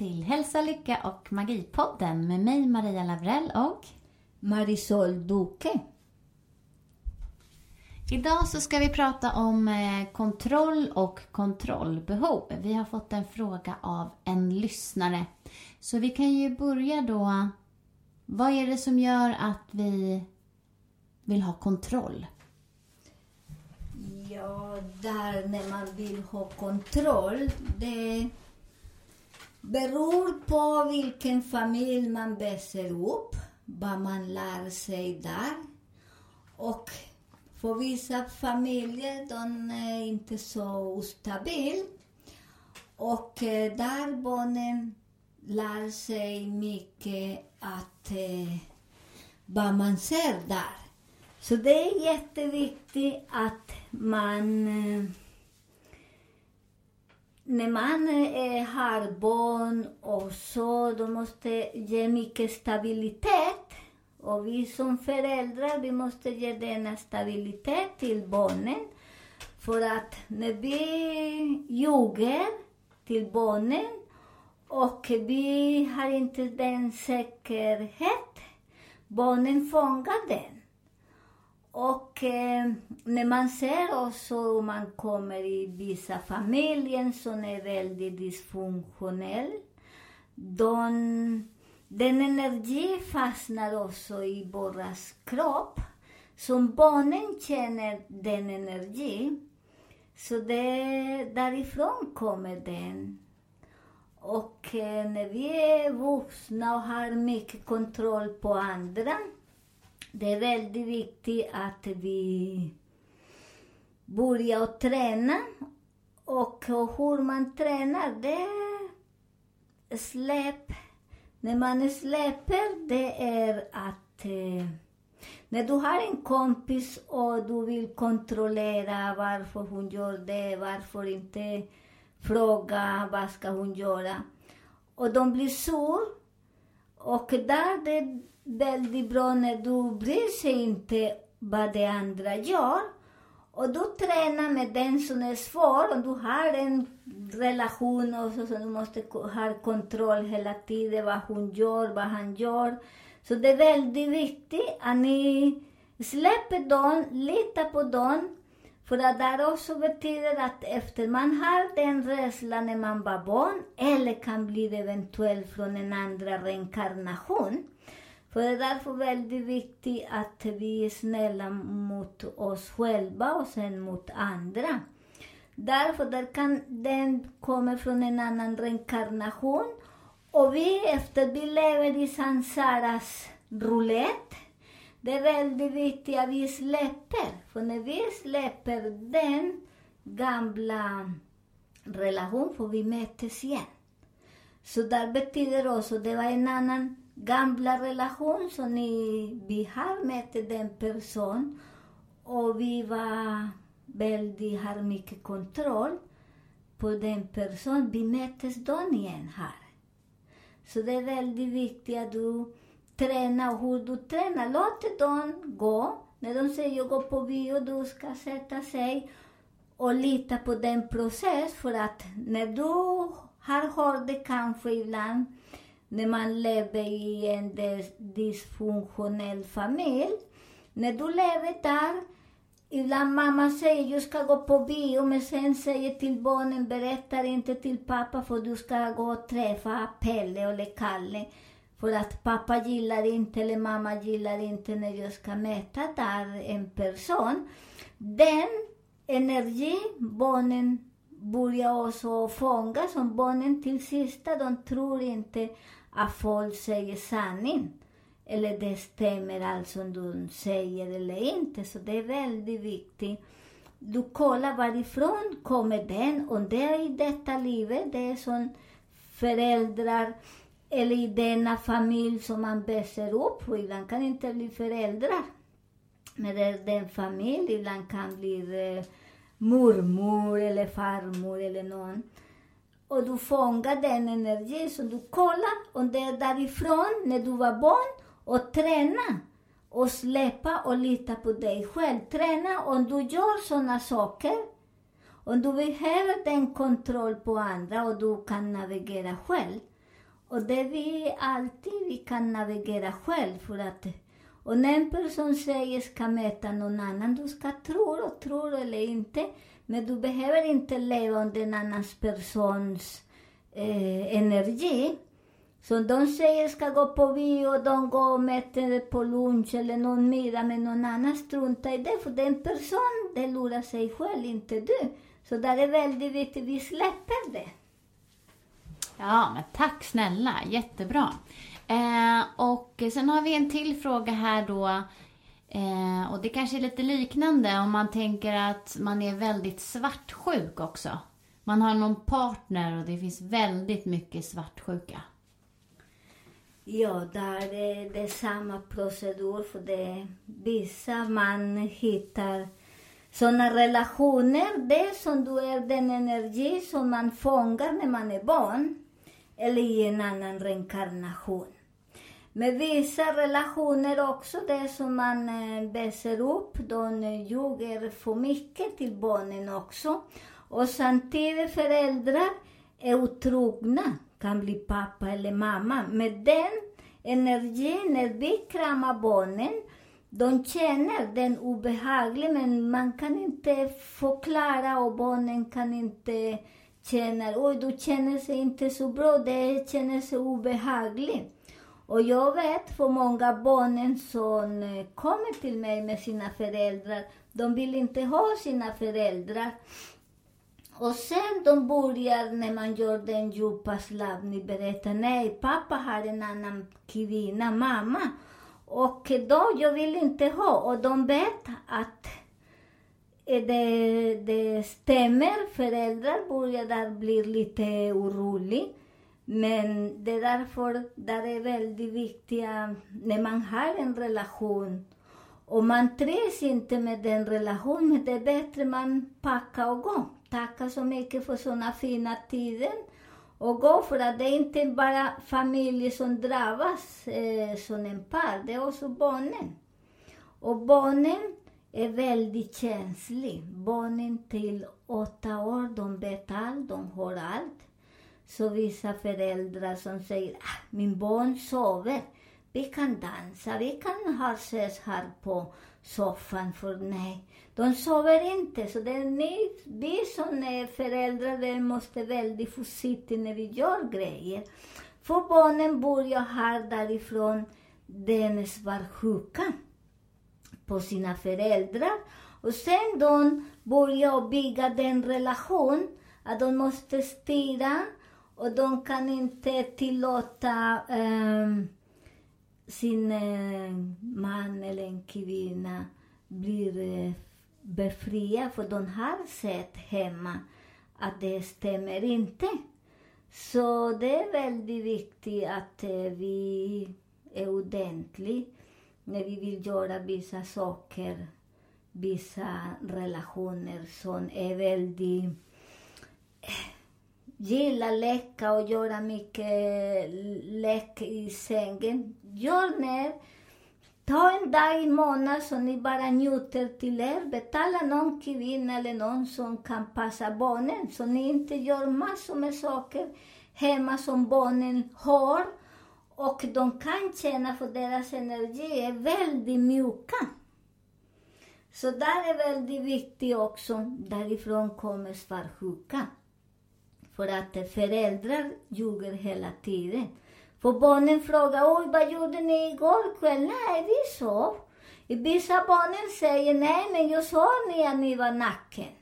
Till Hälsa, Lycka och Magipodden med mig Maria Lavrell och Marisol Duque. Idag så ska vi prata om eh, kontroll och kontrollbehov. Vi har fått en fråga av en lyssnare. Så vi kan ju börja då. Vad är det som gör att vi vill ha kontroll? Ja, där när man vill ha kontroll, det beror på vilken familj man växer upp, vad man lär sig där. Och för vissa familjer, de är inte så ostabila. Och eh, där barnen lär sig mycket att eh, vad man ser där. Så det är jätteviktigt att man eh, när man eh, har barn och så, då måste ge mycket stabilitet. Och vi som föräldrar, vi måste ge denna stabilitet till barnen. För att när vi ljuger till barnen och vi har inte den säkerhet, barnen fångar den. Och eh, när man ser också, hur man kommer i vissa familjer som är väldigt dysfunktionell, de, den energi fastnar också i våras kropp. Som barnen känner den energi, så det, därifrån kommer den. Och eh, när vi är vuxna och har mycket kontroll på andra, det är väldigt viktigt att vi börjar att träna. Och hur man tränar, det är släpp. När man släpper, det är att eh, när du har en kompis och du vill kontrollera varför hon gör det, varför inte fråga vad ska hon göra. Och de blir sur. Och där det är väldigt bra när du bryr sig inte vad de andra gör. Och du tränar med den som är svår och du har en relation och så, så du måste ha kontroll hela tiden vad hon gör, vad han gör. Så det är väldigt viktigt att ni släpper dem, litar på dem. För att det också betyder att efter man har den rädslan när man var barn, eller kan bli det eventuellt från en andra reinkarnation. För det är därför väldigt viktigt att vi är snälla mot oss själva och sen mot andra. Därför där kan den komma från en annan reinkarnation. Och vi efter, vi lever i sansaras roulette. Det är väldigt viktigt att vi släpper. För när vi släpper den gamla relationen, får vi mötas igen. Så där betyder också, det var en annan gamla relation som ni, vi har med den person och vi var väldigt, har mycket kontroll på den person. Vi möttes då igen här. Så det är väldigt viktigt att du träna och hur du tränar. Låt dem gå. När de säger jag går på bio, du ska sätta sig och lita på den process för att när du har hört det kanske ibland när man lever i en dysfunktionell familj. När du lever där, ibland mamma säger jag ska gå på bio, men sen säger till barnen, berättar inte till pappa för du ska gå och träffa Pelle eller Kalle. För att pappa gillar inte, eller mamma gillar inte när jag ska möta där en person. Den energi barnen börjar också fånga, som barnen till sista, de tror inte att folk säger sanning. Eller det stämmer allt som de säger eller inte. Så det är väldigt viktigt. Du kollar varifrån kommer den, och det är i detta livet, det är som föräldrar eller i denna familj som man växer upp, och ibland kan inte bli föräldrar. Men det är den familj, ibland kan bli eh, mormor eller farmor eller någon. Och du fångar den energin, så du kollar, om det är därifrån, när du var barn, och träna. Och släppa och lita på dig själv. Träna om du gör sådana saker. Om du behöver den kontroll på andra och du kan navigera själv. Och det vi alltid vi kan navigera själv för att och när en person säger ska möta någon annan, du ska tro och tro eller inte. Men du behöver inte leva under en annan persons eh, energi. Så de säger ska gå på bio, de går och mäter på lunch eller någon middag med någon annan, strunta i det. För den person, det lurar sig själv, inte du. Så där är väldigt viktigt, vi släpper det. Ja, men tack snälla. Jättebra. Eh, och sen har vi en till fråga här då. Eh, och det kanske är lite liknande om man tänker att man är väldigt svartsjuk också. Man har någon partner och det finns väldigt mycket svartsjuka. Ja, där är det samma procedur för det vissa man hittar såna relationer, det som du är den energi som man fångar när man är barn eller i en annan reinkarnation. Med vissa relationer också, det som man eh, upp, de ljuger för mycket till barnen också. Och samtidigt föräldrar är otrogna, kan bli pappa eller mamma. Med den energin, när vi kramar barnen, de känner den obehaglig, men man kan inte förklara och barnen kan inte känner oj, du känner sig inte så bra, det känner sig obehagligt. Och jag vet för många barnen som eh, kommer till mig med sina föräldrar, de vill inte ha sina föräldrar. Och sen de börjar, när man gör den djupa slappning, berätta nej, pappa har en annan kvinna, mamma. Och då, jag vill inte ha. Och de vet att Eh, det, det stämmer. Föräldrar börjar bli lite oroliga. Men det är därför det är väldigt viktigt när man har en relation och man trivs inte med den relationen, det är bättre man packar och går. Tacka så mycket för såna fina tider och gå för att det är inte bara familjer som drabbas eh, som en par, det är också barnen. Och barnen är väldigt känslig. Barnen till åtta år, de vet allt, de hör allt. Så vissa föräldrar som säger, ah, min barn sover, vi kan dansa, vi kan ha ses här på soffan, för nej, de sover inte. Så det är ni, vi som är föräldrar, vi måste väldigt försiktiga när vi gör grejer. För barnen börjar här därifrån den svartsjuka på sina föräldrar. Och sen de börjar bygga den relation att de måste styra och de kan inte tillåta um, sin uh, man eller en kvinna blir eh, uh, befriad för de har sett hemma att det stämmer inte. Så det är väldigt viktigt att eh, vi är ordentliga när vi vill göra vissa saker, vissa relationer som är väldigt eh, Gilla leka och göra mycket lek i sängen. Gör ner. Ta en dag i månaden så ni bara njuter till er. Betala någon kvinna eller någon som kan passa barnen så ni inte gör massor med saker hemma som barnen har. Och de kan känna för deras energi är väldigt mjuka. Så där är väldigt viktigt också. Därifrån kommer svartsjuka. För att föräldrar ljuger hela tiden. För barnen frågar, oj vad gjorde ni igår kväll? Nej, vi sov. Vissa barnen säger, nej men jag såg ni att ni var naken.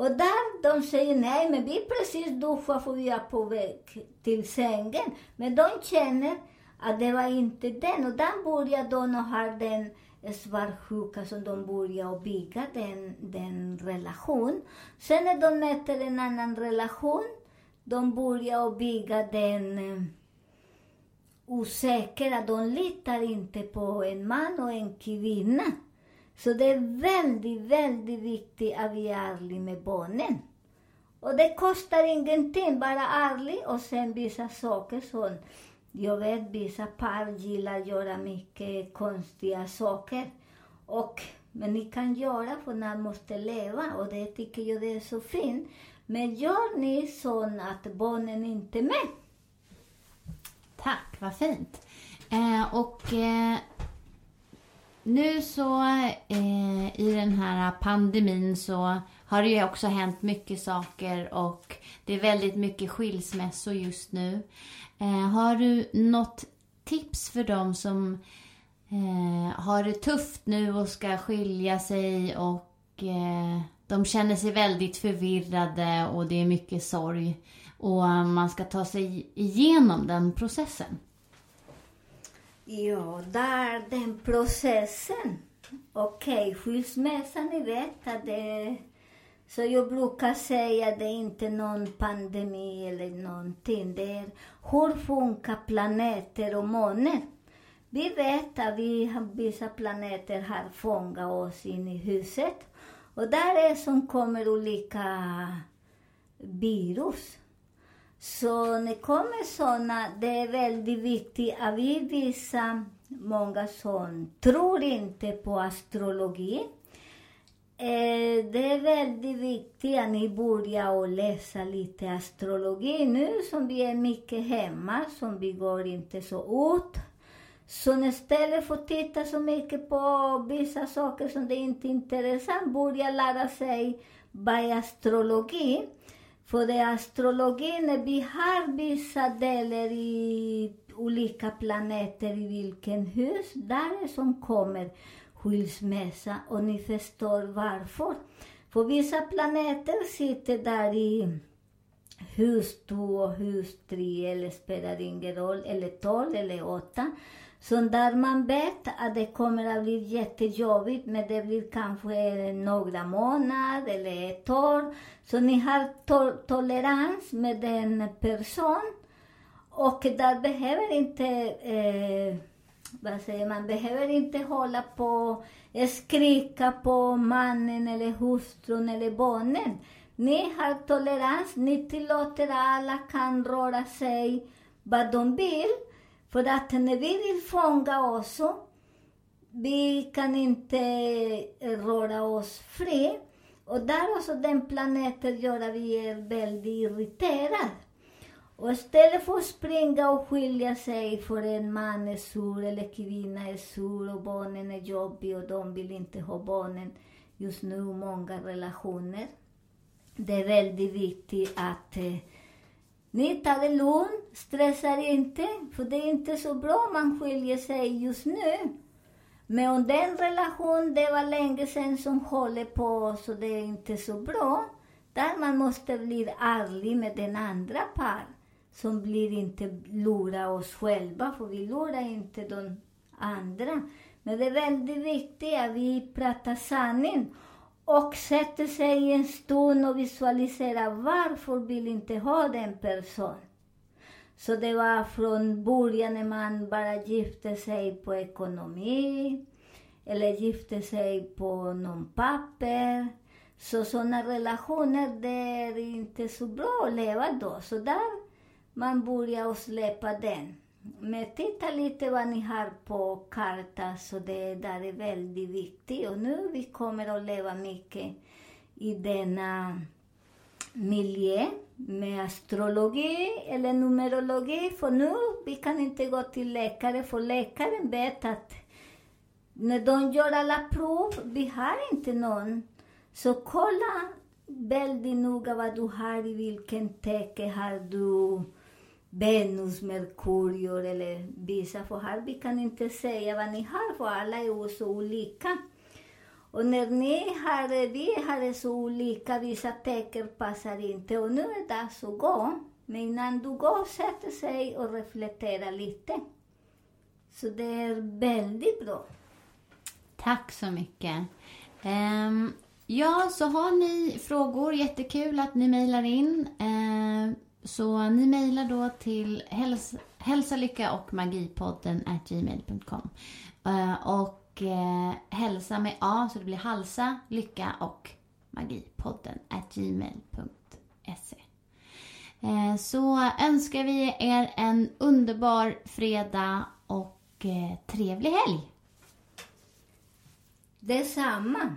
Och där de säger, nej men vi precis duschade för vi är på väg till sängen. Men de känner att det var inte den. Och där börjar de och ha den svartsjuka som de börjar bygga den, den relation. Sen när de möter en annan relation, de börjar bygga den eh, osäkra, de litar inte på en man och en kvinna. Så det är väldigt, väldigt viktigt att vi är ärliga med barnen. Och det kostar ingenting, bara ärlig och sen vissa saker som jag vet vissa par gillar att göra mycket konstiga saker. Och, men ni kan göra för man måste leva och det tycker jag det är så fint. Men gör ni så att barnen inte är med. Tack, vad fint. Eh, och eh, nu så eh, i den här pandemin så har det ju också hänt mycket saker och det är väldigt mycket skilsmässor just nu. Eh, har du något tips för dem som eh, har det tufft nu och ska skilja sig och eh, de känner sig väldigt förvirrade och det är mycket sorg och man ska ta sig igenom den processen? Ja, där den processen. Okej, skilsmässa, ni vet att det så jag brukar säga att det är inte någon pandemi eller någonting. Det är hur funkar planeter och månen? Vi vet att vi vissa planeter har fångat oss in i huset. Och där är som kommer olika virus. Så när det kommer såna, det är väldigt viktigt att vi visar många som tror inte på astrologi. Eh, det är väldigt viktigt att ni börjar och läsa lite astrologi nu som vi är mycket hemma, som vi går inte så ut. Så istället för att titta så mycket på vissa saker som det inte är intressant, börja lära sig vad är astrologi. För det astrologin, vi har vissa delar i olika planeter i vilken hus, där är som kommer skilsmässa och ni förstår varför. För vissa planeter sitter där i hus 2 och hus 3 eller spelar ingen roll, eller 12 eller 8. Så där man vet att det kommer att bli jättejobbigt, men det blir kanske några månader eller ett år. Så ni har to tolerans med den person och där behöver inte eh, vad säger man, behöver inte hålla på skrika på mannen eller hustrun eller barnen. Ni har tolerans, ni tillåter alla kan röra sig vad de vill. För att när vi vill fånga oss, vi kan inte röra oss fri. Och där också den planeten gör att vi är väldigt irriterade. Och istället för att springa och skilja sig för en man är sur eller kvinna är sur och barnen är jobbiga och de vill inte ha barnen just nu, många relationer. Det är väldigt viktigt att eh, ni tar det lugnt, stressar inte, för det är inte så bra om man skiljer sig just nu. Men om den relation, det var länge sedan som håller på, så det är inte så bra. Där man måste bli ärlig med den andra par. Som blir inte lura oss själva, för vi lurar inte de andra. Men det är väldigt viktigt att vi pratar sanning och sätter sig i en stund och visualiserar varför vill inte ha den personen. Så det var från början när man bara gifte sig på ekonomi eller gifte sig på någon papper. Så sådana relationer, det är inte så bra att leva då. Så där man börjar släppa den. Men titta lite vad ni har på kartan, så det där är väldigt viktigt. Och nu vi kommer att leva mycket i denna miljö med astrologi eller numerologi. För nu vi kan inte gå till läkare, för läkaren vet att när de gör alla prov, vi har inte någon. Så kolla väldigt noga vad du har, i vilken tecken har du Venus, Merkurior eller vissa, för här vi kan inte säga vad ni har, för alla är så olika. Och när ni har, vi har så olika, vissa tecken passar inte och nu är det dags att gå. Men innan du går, sätt sig och reflektera lite. Så det är väldigt bra. Tack så mycket. Um, ja, så har ni frågor, jättekul att ni mejlar in. Uh, så ni mejlar då till häls hälsa, lycka och magipodden at gmail.com. Eh, och eh, hälsa med A, så det blir halsa, lycka och magipodden at gmail.se. Eh, så önskar vi er en underbar fredag och trevlig helg. Detsamma.